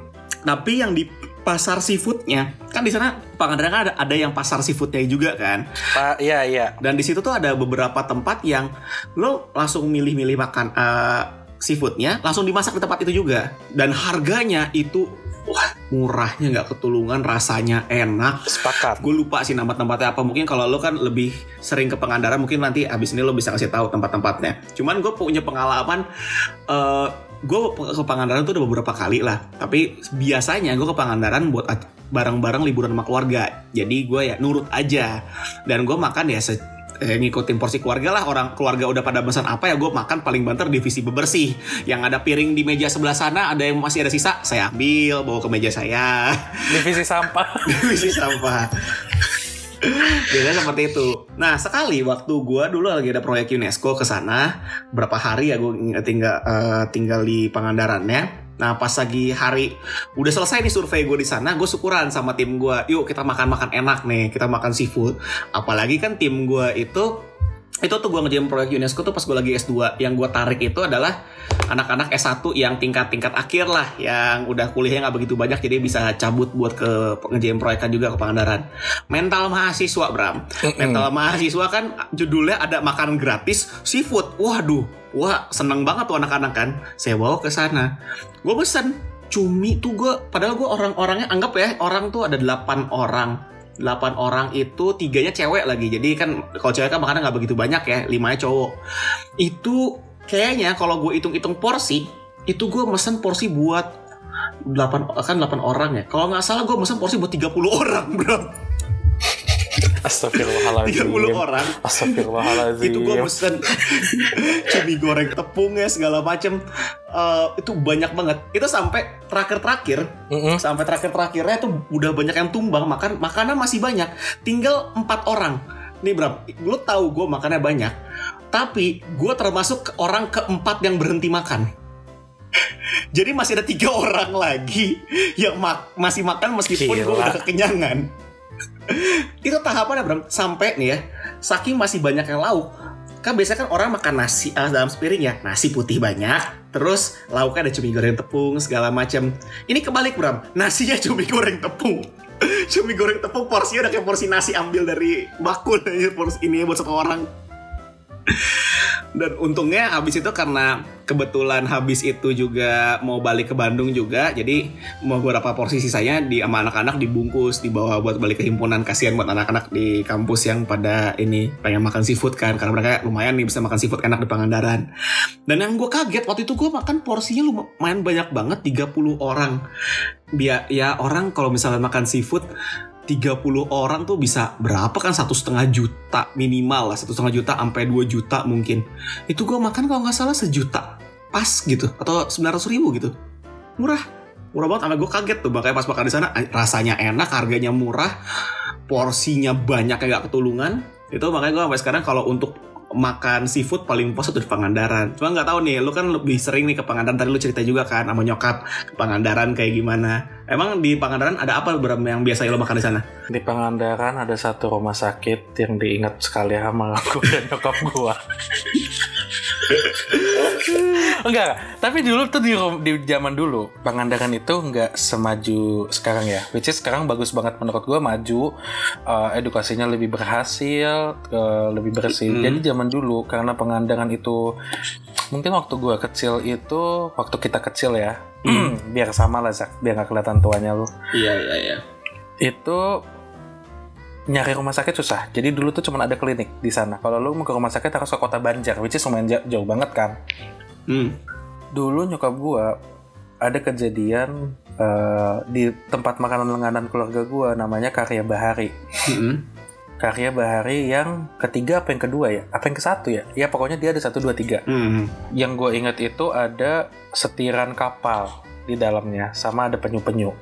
tapi yang di pasar seafoodnya kan di sana Pangandaran kan ada ada yang pasar seafoodnya juga kan. Pak, iya iya. Dan di situ tuh ada beberapa tempat yang lo langsung milih-milih makan eh, seafoodnya, langsung dimasak di tempat itu juga. Dan harganya itu wah murahnya nggak ketulungan, rasanya enak. Sepakat. Gue lupa sih nama tempatnya apa. Mungkin kalau lo kan lebih sering ke Pangandaran, mungkin nanti abis ini lo bisa kasih tahu tempat-tempatnya. Cuman gue punya pengalaman. eh gue ke Pangandaran tuh udah beberapa kali lah. Tapi biasanya gue ke Pangandaran buat at- bareng-bareng liburan sama keluarga. Jadi gue ya nurut aja. Dan gue makan ya se- eh, ngikutin porsi keluarga lah orang keluarga udah pada pesan apa ya gue makan paling banter divisi bebersih yang ada piring di meja sebelah sana ada yang masih ada sisa saya ambil bawa ke meja saya Divisi sampah. divisi sampah Biasanya seperti itu. Nah sekali waktu gue dulu lagi ada proyek UNESCO ke sana, berapa hari ya gue tinggal eh, tinggal di Pangandarannya. Nah pas lagi hari udah selesai nih survei gue di sana, gue syukuran sama tim gue. Yuk kita makan makan enak nih, kita makan seafood. Apalagi kan tim gue itu itu tuh gue ngerjain proyek UNESCO tuh pas gue lagi S2 yang gue tarik itu adalah anak-anak S1 yang tingkat-tingkat akhir lah yang udah kuliahnya nggak begitu banyak jadi bisa cabut buat ke ngerjain proyekan juga ke Pangandaran. Mental mahasiswa Bram. Mental mahasiswa kan judulnya ada makanan gratis seafood. Waduh wah seneng banget tuh anak-anak kan. Saya bawa ke sana. Gue pesen cumi tuh gue padahal gue orang-orangnya anggap ya orang tuh ada 8 orang 8 orang itu tiganya cewek lagi. Jadi kan kalau cewek kan makannya nggak begitu banyak ya limanya cowok. Itu kayaknya kalau gue hitung-hitung porsi itu gue mesen porsi buat 8 kan 8 orang ya. Kalau nggak salah gue mesen porsi buat 30 orang bro Astagfirullahaladzim. 30 orang. Astagfirullahaladzim. Itu gue pesen cumi goreng tepungnya segala macem. Eh, itu banyak banget. Itu sampai terakhir-terakhir. Mm-mm. sampai terakhir-terakhirnya tuh udah banyak yang tumbang. Makan makanan masih banyak. Tinggal empat orang. Nih Bram lu tahu gue makannya banyak. Tapi gue termasuk orang keempat yang berhenti makan. Jadi masih ada tiga orang lagi yang mak- masih makan meskipun gue udah kekenyangan itu tahapannya Bram. Sampai nih ya saking masih banyak yang lauk kan biasanya kan orang makan nasi ah, dalam sepiring ya nasi putih banyak terus lauknya ada cumi goreng tepung segala macam ini kebalik Bram. Nasinya cumi goreng tepung. Cumi goreng tepung porsinya udah kayak porsi nasi ambil dari bakul porsi ini buat satu orang dan untungnya habis itu karena kebetulan habis itu juga mau balik ke Bandung juga jadi mau beberapa porsi sisanya di sama anak-anak dibungkus dibawa buat balik ke himpunan. Kasihan buat anak-anak di kampus yang pada ini pengen makan seafood kan karena mereka lumayan nih bisa makan seafood enak di Pangandaran. Dan yang gue kaget waktu itu gue makan porsinya lumayan banyak banget 30 orang. Biar ya orang kalau misalnya makan seafood 30 orang tuh bisa berapa kan? Satu setengah juta minimal lah satu setengah juta sampai 2 juta mungkin. Itu gue makan kalau nggak salah sejuta pas gitu atau 900 ribu gitu. Murah. Murah banget sampai gue kaget tuh makanya pas makan di sana eh, rasanya enak harganya murah porsinya banyak kayak gak ketulungan. Itu makanya gue sampai sekarang kalau untuk makan seafood paling puas itu di Pangandaran. Cuma nggak tahu nih, lu kan lebih sering nih ke Pangandaran. Tadi lu cerita juga kan sama nyokap ke Pangandaran kayak gimana. Emang di Pangandaran ada apa Bram yang biasa lo makan di sana? Di Pangandaran ada satu rumah sakit yang diingat sekali sama aku dan nyokap gua. Enggak, enggak. tapi dulu tuh di, di zaman dulu Pangandaran itu enggak semaju sekarang ya. Which is sekarang bagus banget menurut gua maju, eh, edukasinya lebih berhasil, eh, lebih bersih. Mm. Jadi zaman dulu karena Pangandaran itu mungkin waktu gua kecil itu waktu kita kecil ya. biar sama lah Zak, biar gak kelihatan tuanya lu Iya iya iya. itu nyari rumah sakit susah. Jadi dulu tuh cuma ada klinik di sana. Kalau lu mau ke rumah sakit harus ke kota Banjar, which is lumayan ja- jauh banget kan. Hmm. Dulu nyokap gua ada kejadian eh, di tempat makanan lenganan keluarga gua namanya Karya Bahari. Mm-mm. Karya Bahari yang ketiga apa yang kedua ya? Apa yang ke satu ya? Ya pokoknya dia ada satu dua tiga. Hmm. Yang gue ingat itu ada setiran kapal di dalamnya, sama ada penyu-penyu.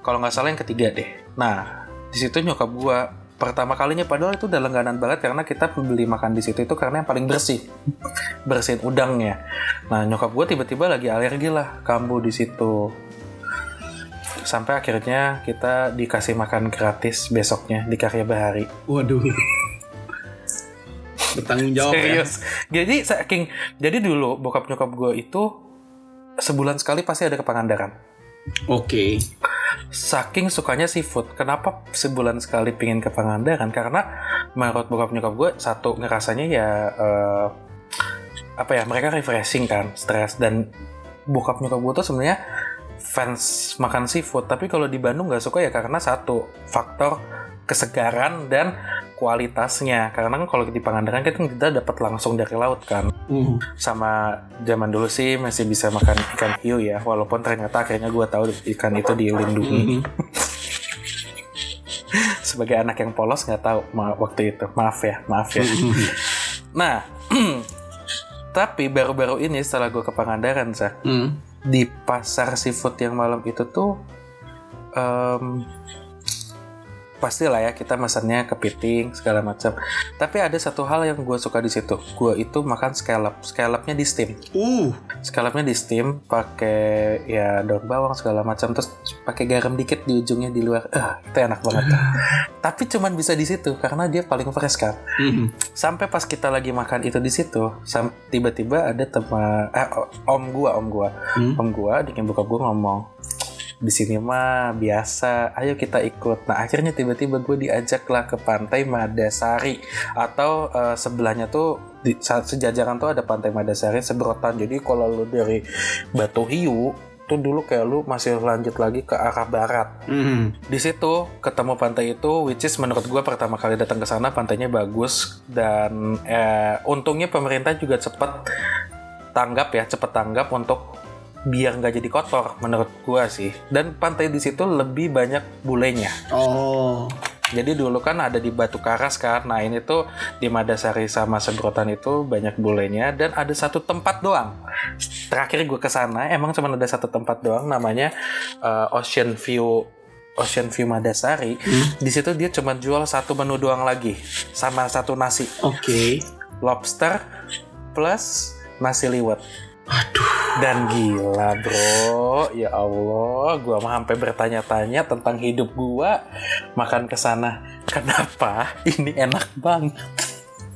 Kalau nggak salah yang ketiga deh. Nah, di situ nyokap gue pertama kalinya padahal itu udah langganan banget karena kita beli makan di situ itu karena yang paling bersih, bersihin udangnya. Nah, nyokap gue tiba-tiba lagi alergi lah kambuh di situ. Sampai akhirnya kita dikasih makan gratis besoknya di Karya Bahari. Waduh. Bertanggung jawab ya. Serius. Jadi saking jadi dulu bokap nyokap gue itu sebulan sekali pasti ada ke Pangandaran. Oke. Saking sukanya seafood. Kenapa sebulan sekali pingin ke Pangandaran? Karena menurut bokap nyokap gue satu ngerasanya ya eh, apa ya mereka refreshing kan, stres dan bokap nyokap gue tuh sebenarnya fans makan seafood. Tapi kalau di Bandung nggak suka ya karena satu faktor kesegaran dan kualitasnya. Karena kan kalau di Pangandaran kan kita dapat langsung dari laut kan Hmm. sama zaman dulu sih masih bisa makan ikan hiu ya walaupun ternyata akhirnya gue tahu ikan itu dilindungi Mhm. sebagai anak yang polos nggak tahu waktu itu maaf ya maaf ya nah tapi baru-baru ini setelah gue ke Pangandaran Zak, Hmm. di pasar seafood yang malam itu tuh em, pastilah ya kita masannya kepiting segala macam. Tapi ada satu hal yang gue suka di situ. Gue itu makan scallop, scallopnya di steam. Uh, Scallopnya di steam pakai ya daun bawang segala macam terus pakai garam dikit di ujungnya di luar. Ah, itu enak banget. Tapi cuman bisa di situ karena dia paling fresh kan. mhm. Sampai pas kita lagi makan itu di situ, tiba-tiba ada teman eh, om gua, om gua, Hmm. om gua, bikin buka gua ngomong di sini mah biasa, ayo kita ikut. Nah akhirnya tiba-tiba gue diajak lah ke pantai Madasari atau eh, sebelahnya tuh di saat sejajaran tuh ada pantai Madasari seberotan. Jadi kalau lu dari Batu Hiu tuh dulu kayak lu masih lanjut lagi ke arah barat. Mhm. Di situ ketemu pantai itu, which is menurut gue pertama kali datang ke sana pantainya bagus dan eh, untungnya pemerintah juga cepet tanggap ya, cepet tanggap untuk biar nggak jadi kotor menurut gue sih. Dan pantai di situ lebih banyak bulenya. Oh, Jadi dulu kan ada di Batu Karas kan, nah ini tuh di Madasari sama Sebrotan itu banyak bulenya dan ada satu tempat doang. Terakhir gue ke sana emang cuma ada satu tempat doang namanya eh, Ocean View Ocean View Madasari. Di situ dia cuma jual satu menu doang lagi sama satu nasi oke. lobster plus nasi liwet. Dan gila bro, ya Allah, gua mah sampai bertanya-tanya tentang hidup gua makan ke sana. Kenapa ini enak banget?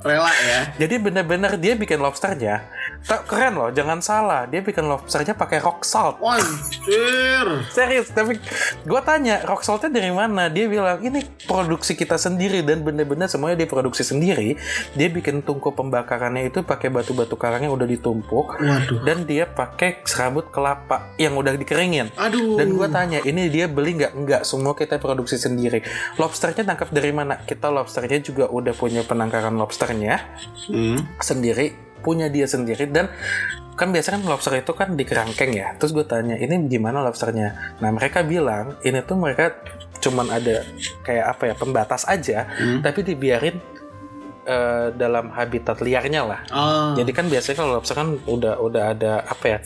Rela ya. Jadi bener-bener dia bikin lobsternya, keren loh, jangan salah, dia bikin lobsternya pakai rock salt. Wanjir. Serius, tapi gue tanya rock saltnya dari mana? Dia bilang ini produksi kita sendiri dan bener-bener semuanya dia produksi sendiri. Dia bikin tungku pembakarannya itu pakai batu-batu karang yang udah ditumpuk Waduh. dan dia pakai serabut kelapa yang udah dikeringin. Aduh. Dan gue tanya, ini dia beli nggak? Nggak, semua kita produksi sendiri. Lobsternya tangkap dari mana? Kita lobsternya juga udah punya penangkaran lobsternya Hmm. sendiri, punya dia sendiri dan kan biasanya kan lobster itu kan di kerangkeng ya. Terus gue tanya, ini gimana lobsternya? Nah mereka bilang ini tuh mereka cuman ada kayak apa ya pembatas aja, Hmm. tapi dibiarin eh, dalam habitat liarnya lah. Ah. Jadi kan biasanya kalau lobster kan udah udah ada apa ya?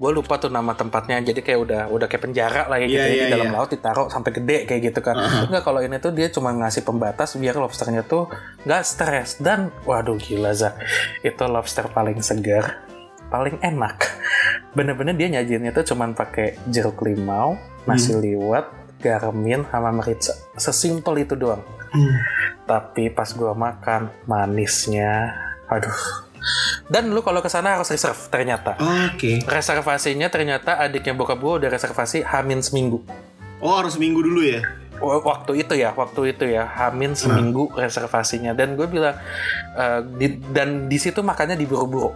Gue lupa tuh nama tempatnya. Jadi kayak udah udah kayak penjara lah ya gitu Iya, ya, iya, di dalam iya. laut ditaruh sampai gede kayak gitu kan. Enggak kalau ini tuh dia cuma ngasih pembatas biar lobsternya tuh nggak stres dan waduh gila za itu lobster paling segar paling enak bener-bener dia nyajinnya tuh cuman pakai jeruk limau nasi liwet garmin sama merica sesimpel itu doang Hmm. tapi pas gua makan manisnya aduh. Dan lu kalau ke sana harus reserve ternyata. Oke. reservasinya ternyata adiknya bokap gua udah reservasi hamin seminggu. Oh harus minggu dulu ya. Waktu itu ya waktu itu ya. Hamin seminggu reservasinya. Dan gue bilang eh, di- dan di situ makannya diburu-buru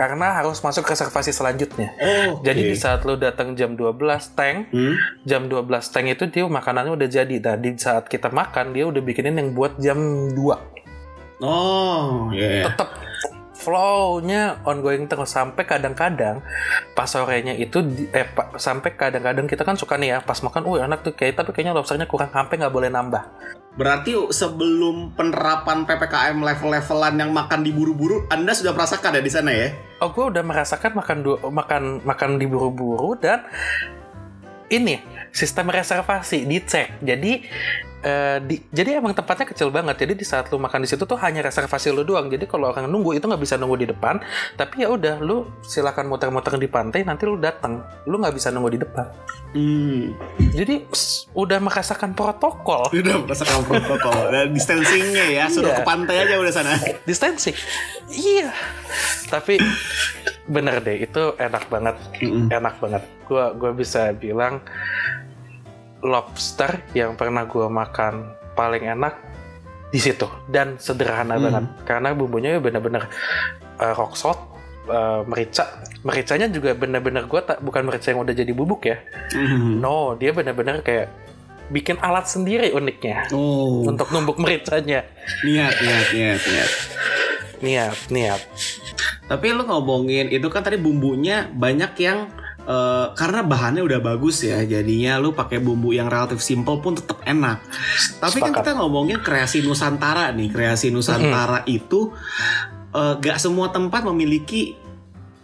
karena harus masuk reservasi selanjutnya Oh. jadi oke. di saat lu datang jam 12 tank Hmm. jam 12 tank itu dia makanannya udah jadi nah di saat kita makan dia udah bikinin yang buat jam 2 Oh, ya. tetap flow-nya ongoing terus sampai kadang-kadang pas sorenya itu eh pa- sampai kadang-kadang kita kan suka nih ya pas makan, uh enak tuh kayak tapi kayaknya lobsternya kurang sampai nggak boleh nambah. Berarti sebelum penerapan PPKM level-levelan yang makan diburu-buru, Anda sudah merasakan ya di sana ya? Oh gue udah merasakan makan makan makan diburu-buru dan ini sistem reservasi dicek. Jadi eh, di- jadi emang tempatnya kecil banget. Jadi di saat lu makan di situ tuh hanya reservasi lu doang. Jadi kalau orang nunggu itu nggak bisa nunggu di depan. Tapi ya udah lu silakan muter-muter di pantai. Nanti lu datang. Lu nggak bisa nunggu di depan. Hmm. Jadi udah merasakan protokol Udah merasakan protokol dan distancingnya ya. Suruh Iya. ke pantai aja udah sana. distancing. Iya. Tapi bener deh itu enak banget. Mm-mm. enak banget. Gua gua bisa bilang lobster yang pernah gua makan paling enak di situ dan sederhana Hmm. banget karena bumbunya bener-bener uh, rock salt, uh, merica. Mericanya juga bener-bener gua tak bukan merica yang udah jadi bubuk ya. Hmm. No, dia bener-bener kayak bikin alat sendiri uniknya Oh. untuk numbuk mericanya. Niat, niat, niat, niat. Niat, niat. Tapi lu ngomongin itu kan tadi bumbunya banyak yang eh, karena bahannya udah bagus ya, jadinya lu pakai bumbu yang relatif simple pun tetap enak. Tapi kan Sepakat. kita ngomongin kreasi Nusantara nih, kreasi Nusantara itu eh, gak semua tempat memiliki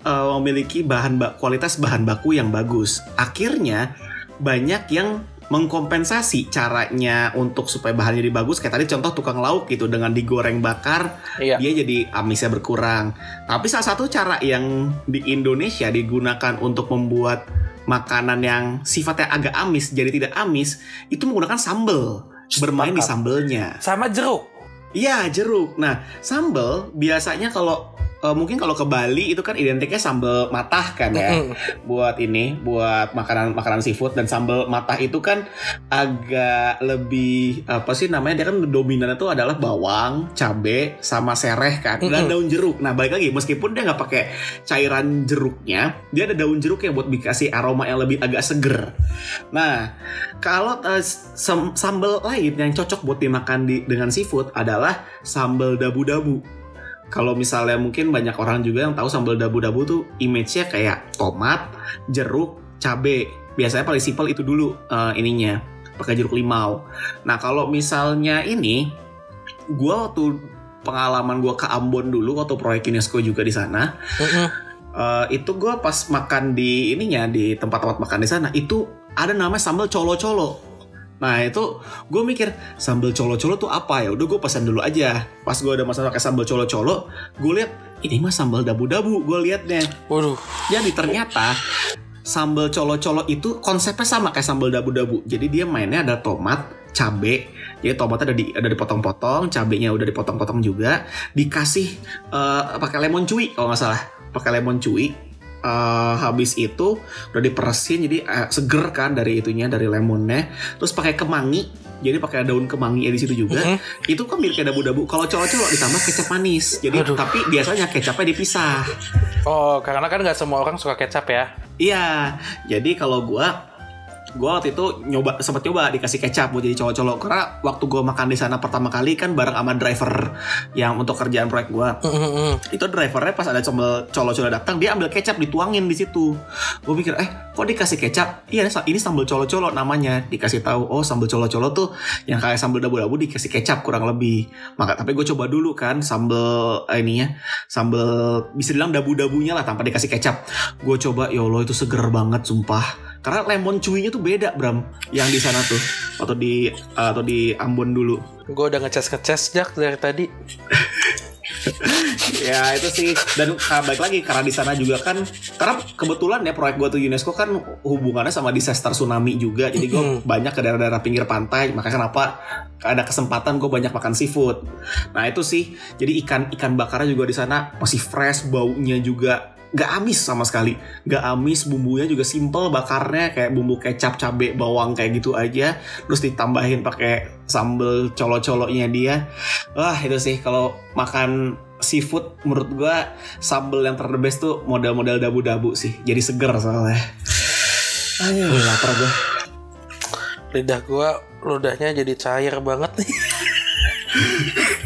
eh, memiliki bahan ba- kualitas bahan baku yang bagus. Akhirnya banyak yang mengkompensasi caranya untuk supaya bahannya jadi bagus kayak tadi contoh tukang lauk gitu dengan digoreng bakar Iya. dia jadi amisnya berkurang. Tapi salah satu cara yang di Indonesia digunakan untuk membuat makanan yang sifatnya agak amis jadi tidak amis itu menggunakan sambal. Bermain di sambelnya. Sama jeruk. Iya jeruk. Nah sambal biasanya kalau eh, mungkin kalau ke Bali itu kan identiknya sambal matah kan ya buat ini buat makanan makanan seafood dan sambal matah itu kan agak lebih apa sih namanya dia kan dominan itu adalah bawang, cabe sama sereh kan dan Mm-mm. daun jeruk. Nah balik lagi meskipun dia nggak pakai cairan jeruknya, dia ada daun jeruk yang buat dikasih aroma yang lebih agak seger. Nah kalau sam- sambal lain yang cocok buat dimakan di, dengan seafood adalah sambal dabu-dabu. Kalau misalnya mungkin banyak orang juga yang tahu sambal dabu-dabu tuh image-nya kayak tomat, jeruk, cabe. Biasanya paling simpel itu dulu eh, ininya, pakai jeruk limau. Nah kalau misalnya ini, gua waktu pengalaman gua ke Ambon dulu waktu proyek UNESCO juga di sana, eh, itu gua pas makan di ininya di tempat-tempat makan di sana itu ada namanya sambal colo-colo. Nah itu gue mikir sambal colo-colo tuh apa ya? Udah gue pesan dulu aja. Pas gue udah masak pakai sambal colo-colo, gue lihat ini mah sambal dabu-dabu. Gue liatnya. Waduh. Jadi ternyata sambal colo-colo itu konsepnya sama kayak sambal dabu-dabu. Jadi dia mainnya ada tomat, cabe. Jadi tomatnya ada di ada dipotong-potong, cabenya udah dipotong-potong juga. Dikasih eh, pakai lemon cuy kalau nggak salah. Pakai lemon cuy. Eh, habis itu udah diperesin jadi eh, seger kan dari itunya dari lemonnya. Terus pakai kemangi. Jadi pakai daun kemangi di situ juga. Mm-mm. Itu kan milik dabu-dabu. Kalau colo-colo ditambah kecap manis. Jadi Aduh. tapi biasanya kecapnya dipisah. Oh, karena kan nggak semua orang suka kecap ya. Iya, jadi kalau gua gua waktu itu nyoba sempat nyoba dikasih kecap buat jadi colo-colo karena waktu gua makan di sana pertama kali kan bareng sama driver yang untuk kerjaan proyek gua. Mm-mm. Itu drivernya pas ada sambal colo-colo datang dia ambil kecap dituangin di situ. Gue pikir eh kok dikasih kecap? Iya ini sambal colo-colo namanya. Dikasih tahu oh sambal colo-colo tuh yang kayak sambal dabu-dabu dikasih kecap kurang lebih. Maka tapi gue coba dulu kan sambal eh, ininya sambal bisa bilang dabu-dabunya lah tanpa dikasih kecap. Gue coba ya Allah itu seger banget sumpah. Karena lemon cuinya tuh beda Bram yang di sana tuh. Atau di atau di Ambon dulu. Gue udah ngecas-ngecas jak dari tadi. ya itu sih. Dan ah, balik lagi karena di sana juga kan karena kebetulan ya proyek gue tuh UNESCO kan hubungannya sama disaster tsunami juga. Jadi gue banyak ke daerah-daerah pinggir pantai. Makanya kenapa ada kesempatan gue banyak makan seafood. Nah itu sih. Jadi ikan ikan bakarnya juga di sana masih fresh baunya juga nggak amis sama sekali. Nggak amis bumbunya juga simple bakarnya kayak bumbu kecap cabe bawang kayak gitu aja. Terus ditambahin pakai sambal colo-colonya dia. Wah itu sih kalau makan seafood menurut gua sambal yang ter the best tuh model-model dabu-dabu sih. Jadi seger soalnya. Ayo lapar gua. Lidah gue ludahnya jadi cair banget nih.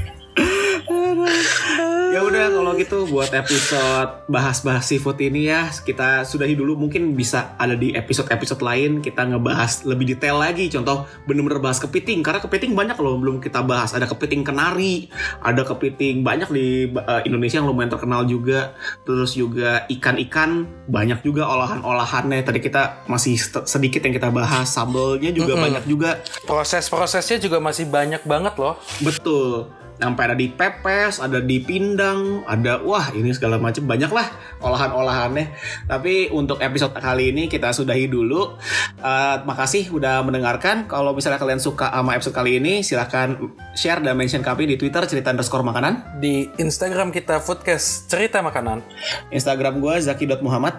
kalau gitu buat episode bahas-bahas seafood ini ya kita sudahi dulu. Mungkin bisa ada di episode-episode lain kita ngebahas lebih detail lagi. Contoh bener-bener bahas kepiting. Karena kepiting banyak loh belum kita bahas. Ada kepiting kenari ada kepiting banyak di eh, Indonesia yang lumayan terkenal juga. Terus juga ikan-ikan banyak juga olahan-olahannya. Tadi kita masih sedikit yang kita bahas. Sambelnya juga Mm-mm. banyak juga. Proses-prosesnya juga masih banyak banget loh. Betul. Sampai ada di pepes, ada di pindang, ada wah ini segala macam banyak lah olahan-olahannya. Tapi untuk episode kali ini kita sudahi dulu. Eh, makasih udah mendengarkan. Kalau misalnya kalian suka sama episode kali ini, silahkan share dan mention kami di Twitter cerita underscore makanan. Di Instagram kita Foodcast Cerita Makanan. Instagram gue zaki.muhammad.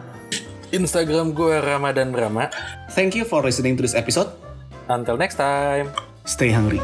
Instagram gue Ramadan Brahma. Thank you for listening to this episode. Until next time. Stay hungry.